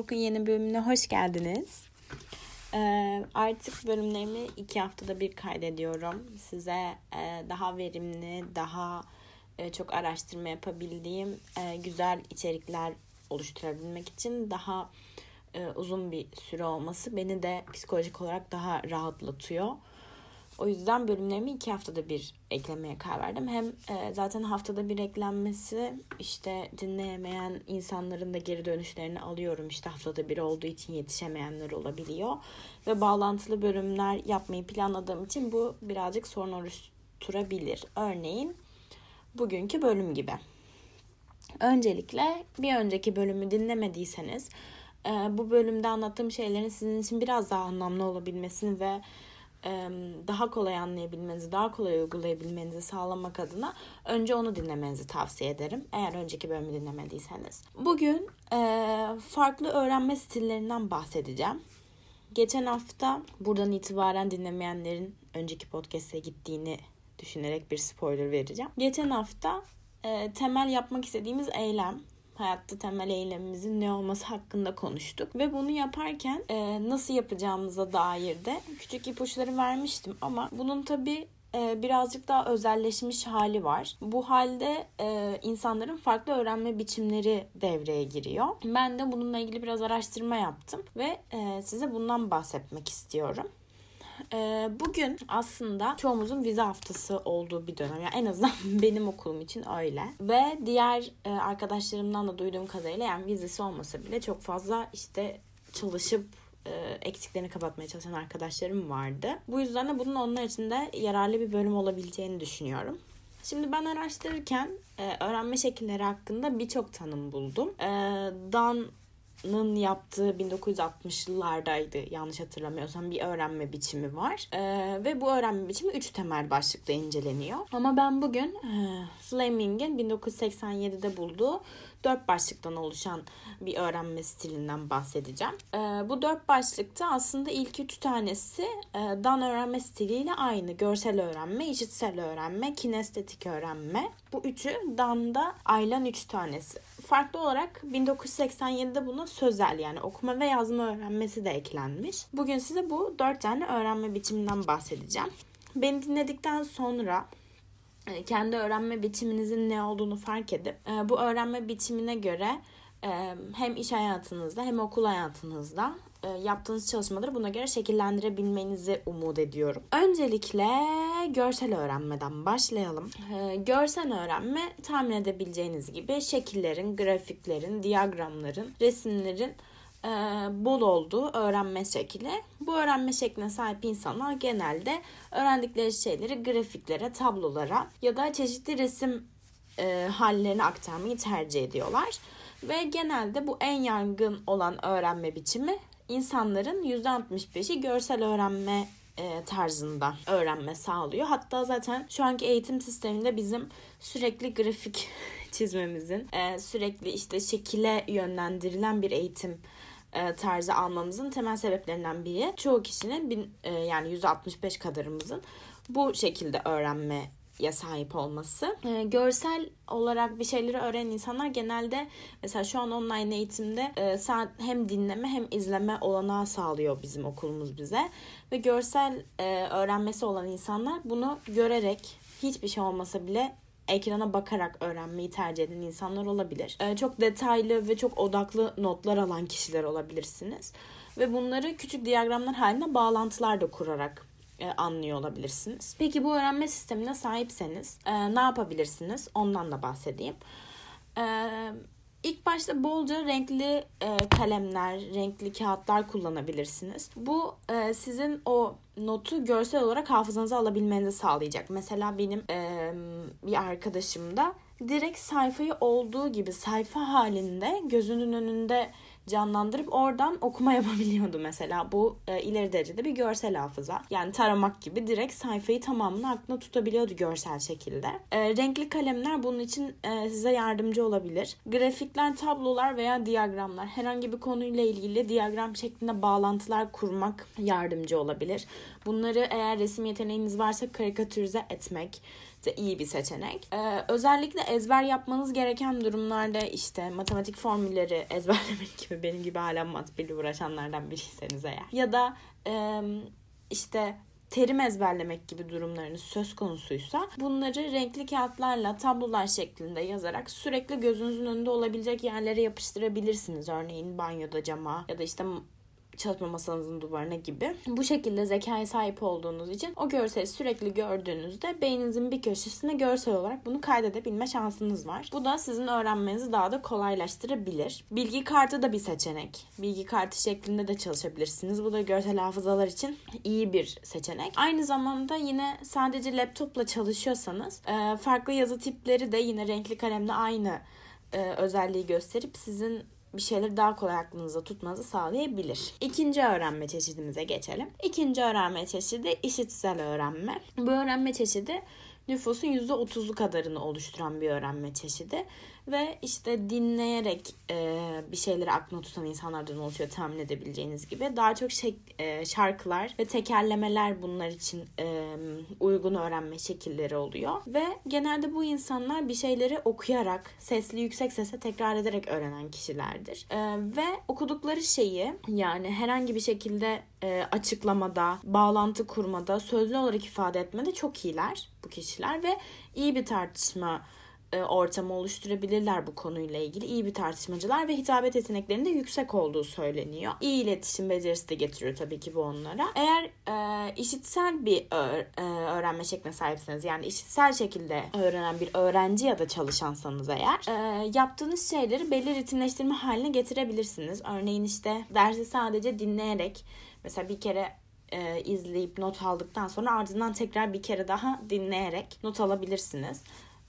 Montalk'un yeni bölümüne hoş geldiniz. Ee, artık bölümlerimi iki haftada bir kaydediyorum. Size e, daha verimli, daha e, çok araştırma yapabildiğim e, güzel içerikler oluşturabilmek için daha e, uzun bir süre olması beni de psikolojik olarak daha rahatlatıyor. O yüzden bölümlerimi iki haftada bir eklemeye karar verdim. Hem e, zaten haftada bir eklenmesi işte dinleyemeyen insanların da geri dönüşlerini alıyorum. İşte haftada bir olduğu için yetişemeyenler olabiliyor. Ve bağlantılı bölümler yapmayı planladığım için bu birazcık sorun oluşturabilir. Örneğin bugünkü bölüm gibi. Öncelikle bir önceki bölümü dinlemediyseniz e, bu bölümde anlattığım şeylerin sizin için biraz daha anlamlı olabilmesini ve daha kolay anlayabilmenizi, daha kolay uygulayabilmenizi sağlamak adına önce onu dinlemenizi tavsiye ederim. Eğer önceki bölümü dinlemediyseniz. Bugün farklı öğrenme stillerinden bahsedeceğim. Geçen hafta buradan itibaren dinlemeyenlerin önceki podcast'e gittiğini düşünerek bir spoiler vereceğim. Geçen hafta temel yapmak istediğimiz eylem hayatta temel eylemimizin ne olması hakkında konuştuk. Ve bunu yaparken e, nasıl yapacağımıza dair de küçük ipuçları vermiştim. Ama bunun tabii e, birazcık daha özelleşmiş hali var. Bu halde e, insanların farklı öğrenme biçimleri devreye giriyor. Ben de bununla ilgili biraz araştırma yaptım ve e, size bundan bahsetmek istiyorum. Ee, bugün aslında çoğumuzun vize haftası olduğu bir dönem. Yani en azından benim okulum için öyle. Ve diğer e, arkadaşlarımdan da duyduğum kadarıyla yani vizesi olmasa bile çok fazla işte çalışıp e, eksiklerini kapatmaya çalışan arkadaşlarım vardı. Bu yüzden de bunun onlar için de yararlı bir bölüm olabileceğini düşünüyorum. Şimdi ben araştırırken e, öğrenme şekilleri hakkında birçok tanım buldum. E, Dan Nın yaptığı 1960'lılardaydı yanlış hatırlamıyorsam bir öğrenme biçimi var. Ee, ve bu öğrenme biçimi üç temel başlıkta inceleniyor. Ama ben bugün e, Fleming'in 1987'de bulduğu dört başlıktan oluşan bir öğrenme stilinden bahsedeceğim. E, bu dört başlıkta aslında ilk üç tanesi e, Dan öğrenme stiliyle aynı. Görsel öğrenme, işitsel öğrenme, kinestetik öğrenme. Bu üçü Dan'da ayrılan üç tanesi. Farklı olarak 1987'de buna sözel yani okuma ve yazma öğrenmesi de eklenmiş. Bugün size bu dört tane öğrenme biçiminden bahsedeceğim. Beni dinledikten sonra e, kendi öğrenme biçiminizin ne olduğunu fark edip e, bu öğrenme biçimine göre e, hem iş hayatınızda hem okul hayatınızda yaptığınız çalışmaları buna göre şekillendirebilmenizi umut ediyorum. Öncelikle görsel öğrenmeden başlayalım. Görsel öğrenme tahmin edebileceğiniz gibi şekillerin, grafiklerin, diyagramların, resimlerin e, bol olduğu öğrenme şekli. Bu öğrenme şekline sahip insanlar genelde öğrendikleri şeyleri grafiklere, tablolara ya da çeşitli resim e, hallerine aktarmayı tercih ediyorlar. Ve genelde bu en yaygın olan öğrenme biçimi insanların %65'i görsel öğrenme e, tarzında öğrenme sağlıyor. Hatta zaten şu anki eğitim sisteminde bizim sürekli grafik çizmemizin, e, sürekli işte şekile yönlendirilen bir eğitim e, tarzı almamızın temel sebeplerinden biri çoğu kişinin bin, yani %65 kadarımızın bu şekilde öğrenme ya sahip olması. E, görsel olarak bir şeyleri öğrenen insanlar genelde mesela şu an online eğitimde e, hem dinleme hem izleme olanağı sağlıyor bizim okulumuz bize. Ve görsel e, öğrenmesi olan insanlar bunu görerek hiçbir şey olmasa bile ekrana bakarak öğrenmeyi tercih eden insanlar olabilir. Ee, çok detaylı ve çok odaklı notlar alan kişiler olabilirsiniz. Ve bunları küçük diyagramlar halinde bağlantılar da kurarak e, anlıyor olabilirsiniz. Peki bu öğrenme sistemine sahipseniz e, ne yapabilirsiniz? Ondan da bahsedeyim. E, İlk başta bolca renkli kalemler, renkli kağıtlar kullanabilirsiniz. Bu sizin o notu görsel olarak hafızanıza alabilmenizi sağlayacak. Mesela benim e, bir arkadaşım da direkt sayfayı olduğu gibi sayfa halinde gözünün önünde canlandırıp oradan okuma yapabiliyordu mesela. Bu e, ileri derecede bir görsel hafıza. Yani taramak gibi direkt sayfayı tamamını aklına tutabiliyordu görsel şekilde. E, renkli kalemler bunun için e, size yardımcı olabilir. Grafikler, tablolar veya diyagramlar herhangi bir konuyla ilgili diyagram şeklinde bağlantılar kurmak yardımcı olabilir. Bunları eğer resim yeteneğiniz varsa karikatürize etmek de iyi bir seçenek. Ee, özellikle ezber yapmanız gereken durumlarda işte matematik formülleri ezberlemek gibi benim gibi hala matematikle uğraşanlardan biriyseniz eğer. Ya da e, işte terim ezberlemek gibi durumlarınız söz konusuysa bunları renkli kağıtlarla tablolar şeklinde yazarak sürekli gözünüzün önünde olabilecek yerlere yapıştırabilirsiniz. Örneğin banyoda cama ya da işte çalışma masanızın duvarına gibi. Bu şekilde zekaya sahip olduğunuz için o görseli sürekli gördüğünüzde beyninizin bir köşesine görsel olarak bunu kaydedebilme şansınız var. Bu da sizin öğrenmenizi daha da kolaylaştırabilir. Bilgi kartı da bir seçenek. Bilgi kartı şeklinde de çalışabilirsiniz. Bu da görsel hafızalar için iyi bir seçenek. Aynı zamanda yine sadece laptopla çalışıyorsanız e, farklı yazı tipleri de yine renkli kalemle aynı e, özelliği gösterip sizin bir şeyleri daha kolay aklınıza tutmanızı sağlayabilir. İkinci öğrenme çeşidimize geçelim. İkinci öğrenme çeşidi işitsel öğrenme. Bu öğrenme çeşidi nüfusun %30'u kadarını oluşturan bir öğrenme çeşidi ve işte dinleyerek e, bir şeyleri aklına tutan insanlardan oluşuyor tahmin edebileceğiniz gibi. Daha çok şey, e, şarkılar ve tekerlemeler bunlar için e, uygun öğrenme şekilleri oluyor. Ve genelde bu insanlar bir şeyleri okuyarak, sesli yüksek sese tekrar ederek öğrenen kişilerdir. E, ve okudukları şeyi yani herhangi bir şekilde e, açıklamada, bağlantı kurmada, sözlü olarak ifade etmede çok iyiler bu kişiler ve iyi bir tartışma ortamı oluşturabilirler bu konuyla ilgili. İyi bir tartışmacılar ve hitabet yeteneklerinde yüksek olduğu söyleniyor. İyi iletişim becerisi de getiriyor tabii ki bu onlara. Eğer e, işitsel bir e, öğrenme şekline sahipseniz yani işitsel şekilde öğrenen bir öğrenci ya da çalışansanız eğer e, yaptığınız şeyleri belli ritimleştirme haline getirebilirsiniz. Örneğin işte dersi sadece dinleyerek mesela bir kere e, izleyip not aldıktan sonra ardından tekrar bir kere daha dinleyerek not alabilirsiniz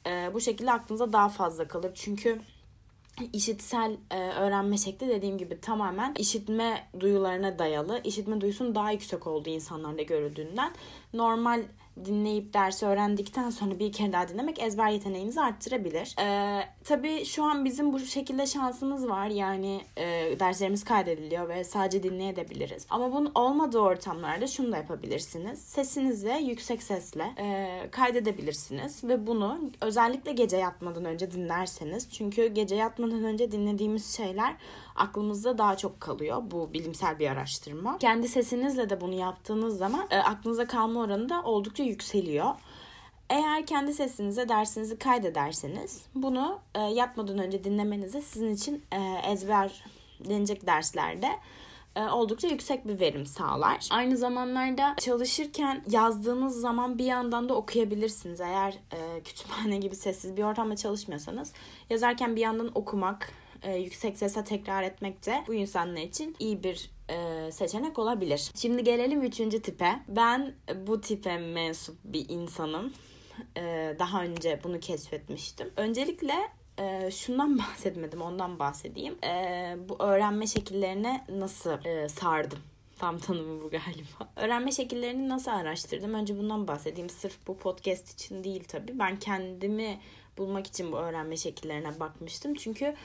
e, bu şekilde aklınıza daha fazla kalır. Çünkü işitsel e, öğrenme şekli dediğim gibi tamamen işitme duyularına dayalı. İşitme duyusunun daha yüksek olduğu insanlarda görüldüğünden normal dinleyip dersi öğrendikten sonra bir kere daha dinlemek ezber yeteneğinizi arttırabilir. Ee, tabii şu an bizim bu şekilde şansımız var. Yani e, derslerimiz kaydediliyor ve sadece dinleyebiliriz. Ama bunun olmadığı ortamlarda şunu da yapabilirsiniz. Sesinizi yüksek sesle e, kaydedebilirsiniz ve bunu özellikle gece yatmadan önce dinlerseniz. Çünkü gece yatmadan önce dinlediğimiz şeyler aklımızda daha çok kalıyor. Bu bilimsel bir araştırma. Kendi sesinizle de bunu yaptığınız zaman e, aklınıza kalma oranı da oldukça yükseliyor. Eğer kendi sesinize dersinizi kaydederseniz bunu e, yatmadan önce dinlemenize sizin için e, ezberlenecek derslerde e, oldukça yüksek bir verim sağlar. Aynı zamanlarda çalışırken yazdığınız zaman bir yandan da okuyabilirsiniz. Eğer e, kütüphane gibi sessiz bir ortamda çalışmıyorsanız yazarken bir yandan okumak e, yüksek sesle tekrar etmek de bu insanlar için iyi bir e, seçenek olabilir. Şimdi gelelim üçüncü tipe. Ben bu tipe mensup bir insanım. E, daha önce bunu keşfetmiştim. Öncelikle e, şundan bahsetmedim ondan bahsedeyim. E, bu öğrenme şekillerine nasıl e, sardım tam tanımı bu galiba. Öğrenme şekillerini nasıl araştırdım? Önce bundan bahsedeyim. Sırf bu podcast için değil tabii. Ben kendimi bulmak için bu öğrenme şekillerine bakmıştım. Çünkü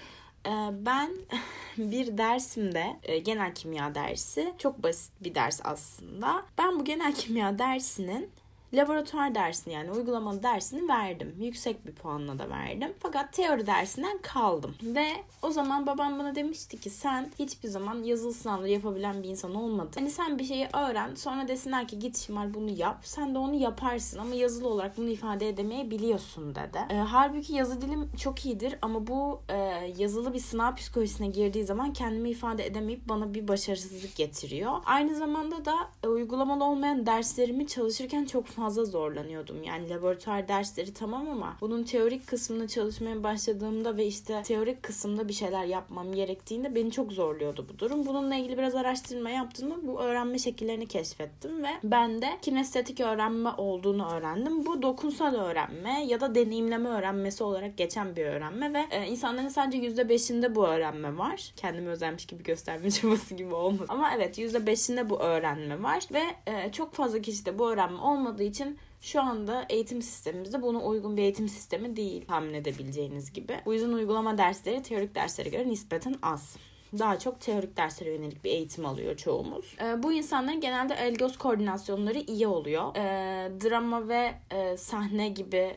ben bir dersimde e, genel kimya dersi çok basit bir ders aslında. Ben bu genel kimya dersinin laboratuvar dersini yani uygulamalı dersini verdim. Yüksek bir puanla da verdim. Fakat teori dersinden kaldım. Ve o zaman babam bana demişti ki sen hiçbir zaman yazılı sınavları yapabilen bir insan olmadın. Hani sen bir şeyi öğren sonra desinler ki git Şimal bunu yap. Sen de onu yaparsın ama yazılı olarak bunu ifade edemeyebiliyorsun dedi. E, halbuki yazı dilim çok iyidir ama bu e, yazılı bir sınav psikolojisine girdiği zaman kendimi ifade edemeyip bana bir başarısızlık getiriyor. Aynı zamanda da e, uygulamalı olmayan derslerimi çalışırken çok fazla zorlanıyordum. Yani laboratuvar dersleri tamam ama bunun teorik kısmını çalışmaya başladığımda ve işte teorik kısımda bir şeyler yapmam gerektiğinde beni çok zorluyordu bu durum. Bununla ilgili biraz araştırma yaptığımda bu öğrenme şekillerini keşfettim ve ben de kinestetik öğrenme olduğunu öğrendim. Bu dokunsal öğrenme ya da deneyimleme öğrenmesi olarak geçen bir öğrenme ve e, insanların sadece %5'inde bu öğrenme var. Kendimi özenmiş gibi gösterme çabası gibi olmadı. Ama evet %5'inde bu öğrenme var ve e, çok fazla kişide bu öğrenme olmadığı için şu anda eğitim sistemimizde buna uygun bir eğitim sistemi değil tahmin edebileceğiniz gibi. Bu yüzden uygulama dersleri teorik derslere göre nispeten az. Daha çok teorik derslere yönelik bir eğitim alıyor çoğumuz. E, bu insanların genelde el göz koordinasyonları iyi oluyor. E, drama ve e, sahne gibi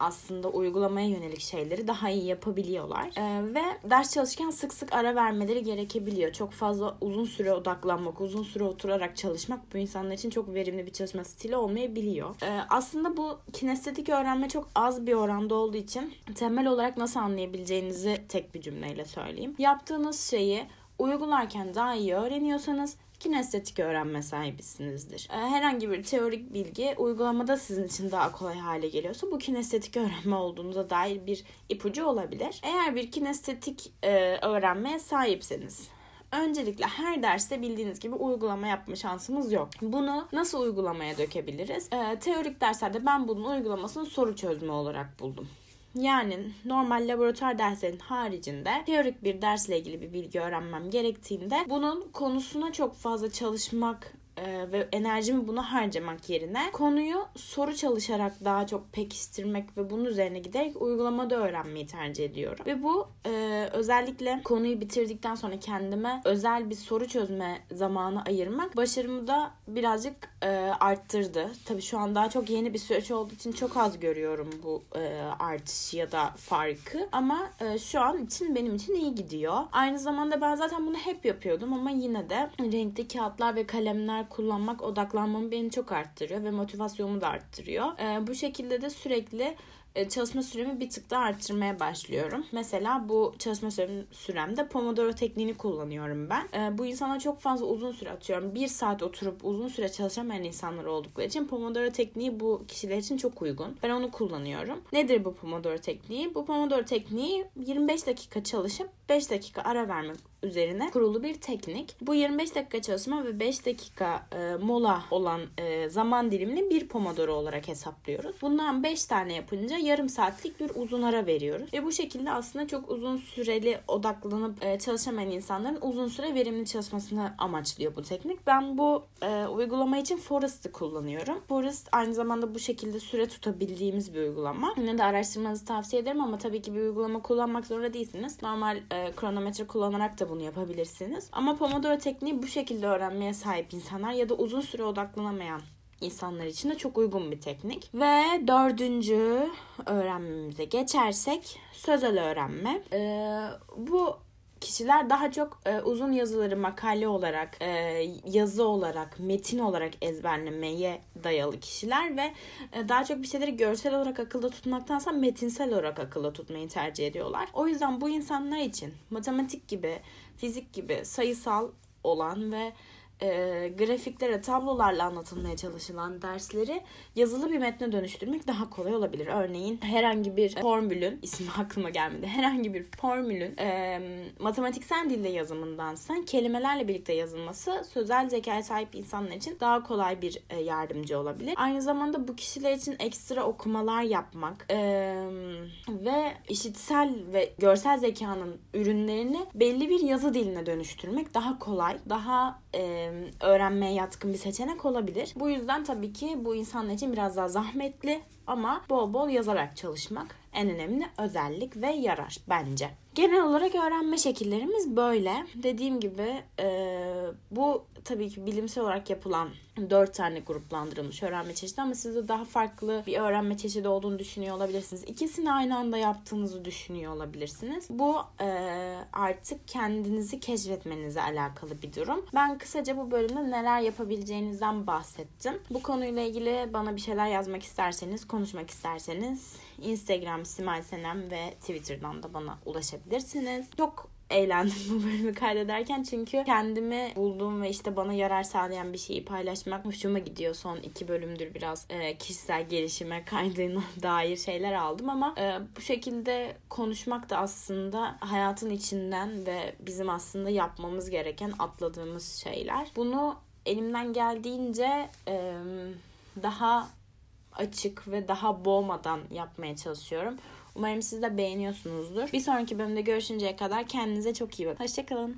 aslında uygulamaya yönelik şeyleri daha iyi yapabiliyorlar. Ee, ve ders çalışırken sık sık ara vermeleri gerekebiliyor. Çok fazla uzun süre odaklanmak, uzun süre oturarak çalışmak bu insanlar için çok verimli bir çalışma stili olmayabiliyor. Ee, aslında bu kinestetik öğrenme çok az bir oranda olduğu için temel olarak nasıl anlayabileceğinizi tek bir cümleyle söyleyeyim. Yaptığınız şeyi uygularken daha iyi öğreniyorsanız kinestetik öğrenme sahibisinizdir. Ee, herhangi bir teorik bilgi uygulamada sizin için daha kolay hale geliyorsa bu kinestetik öğrenme olduğunuza dair bir ipucu olabilir. Eğer bir kinestetik e, öğrenmeye sahipseniz öncelikle her derste bildiğiniz gibi uygulama yapma şansımız yok. Bunu nasıl uygulamaya dökebiliriz? Ee, teorik derslerde ben bunun uygulamasını soru çözme olarak buldum. Yani normal laboratuvar derslerin haricinde teorik bir dersle ilgili bir bilgi öğrenmem gerektiğinde bunun konusuna çok fazla çalışmak e, ve enerjimi buna harcamak yerine konuyu soru çalışarak daha çok pekiştirmek ve bunun üzerine giderek uygulamada öğrenmeyi tercih ediyorum. Ve bu e, özellikle konuyu bitirdikten sonra kendime özel bir soru çözme zamanı ayırmak başarımı da birazcık e, arttırdı. Tabii şu an daha çok yeni bir süreç olduğu için çok az görüyorum bu e, artışı ya da farkı. Ama e, şu an için benim için iyi gidiyor. Aynı zamanda ben zaten bunu hep yapıyordum ama yine de renkli kağıtlar ve kalemler kullanmak odaklanmamı beni çok arttırıyor ve motivasyonumu da arttırıyor. E, bu şekilde de sürekli e, çalışma süremi bir tık daha arttırmaya başlıyorum. Mesela bu çalışma süremde Pomodoro tekniğini kullanıyorum ben. E, bu insana çok fazla uzun süre atıyorum. Bir saat oturup uzun süre çalışamayan insanlar oldukları için Pomodoro tekniği bu kişiler için çok uygun. Ben onu kullanıyorum. Nedir bu Pomodoro tekniği? Bu Pomodoro tekniği 25 dakika çalışıp 5 dakika ara vermek üzerine kurulu bir teknik. Bu 25 dakika çalışma ve 5 dakika e, mola olan e, zaman dilimini bir pomodoro olarak hesaplıyoruz. Bundan 5 tane yapınca yarım saatlik bir uzun ara veriyoruz. Ve bu şekilde aslında çok uzun süreli odaklanıp e, çalışamayan insanların uzun süre verimli çalışmasını amaçlıyor bu teknik. Ben bu e, uygulama için Forest'ı kullanıyorum. Forest aynı zamanda bu şekilde süre tutabildiğimiz bir uygulama. Yine de araştırmanızı tavsiye ederim ama tabii ki bir uygulama kullanmak zorunda değilsiniz. Normal e, kronometre kullanarak da bunu yapabilirsiniz. Ama Pomodoro tekniği bu şekilde öğrenmeye sahip insanlar ya da uzun süre odaklanamayan insanlar için de çok uygun bir teknik. Ve dördüncü öğrenmemize geçersek sözel öğrenme. Ee, bu kişiler daha çok e, uzun yazıları makale olarak, e, yazı olarak, metin olarak ezberlemeye dayalı kişiler ve e, daha çok bir şeyleri görsel olarak akılda tutmaktansa metinsel olarak akılda tutmayı tercih ediyorlar. O yüzden bu insanlar için matematik gibi, fizik gibi sayısal olan ve e, grafiklere, tablolarla anlatılmaya çalışılan dersleri yazılı bir metne dönüştürmek daha kolay olabilir. Örneğin herhangi bir formülün, ismi aklıma gelmedi, herhangi bir formülün e, matematiksel dilde yazımındansa kelimelerle birlikte yazılması sözel zekaya sahip insanlar için daha kolay bir e, yardımcı olabilir. Aynı zamanda bu kişiler için ekstra okumalar yapmak e, ve işitsel ve görsel zekanın ürünlerini belli bir yazı diline dönüştürmek daha kolay, daha e, öğrenmeye yatkın bir seçenek olabilir. Bu yüzden tabii ki bu insanlar için biraz daha zahmetli ama bol bol yazarak çalışmak en önemli özellik ve yarar bence. Genel olarak öğrenme şekillerimiz böyle. Dediğim gibi e, bu tabii ki bilimsel olarak yapılan dört tane gruplandırılmış öğrenme çeşidi ama siz de daha farklı bir öğrenme çeşidi olduğunu düşünüyor olabilirsiniz. İkisini aynı anda yaptığınızı düşünüyor olabilirsiniz. Bu e, artık kendinizi keşfetmenize alakalı bir durum. Ben kısaca bu bölümde neler yapabileceğinizden bahsettim. Bu konuyla ilgili bana bir şeyler yazmak isterseniz, konuşmak isterseniz Instagram Simay Senem ve Twitter'dan da bana ulaşabilirsiniz. Çok eğlendim bu bölümü kaydederken çünkü kendimi bulduğum ve işte bana yarar sağlayan bir şeyi paylaşmak hoşuma gidiyor. Son iki bölümdür biraz e, kişisel gelişime kaydığına dair şeyler aldım ama e, bu şekilde konuşmak da aslında hayatın içinden ve bizim aslında yapmamız gereken atladığımız şeyler. Bunu elimden geldiğince e, daha açık ve daha boğmadan yapmaya çalışıyorum. Umarım siz de beğeniyorsunuzdur. Bir sonraki bölümde görüşünceye kadar kendinize çok iyi bakın. Hoşçakalın.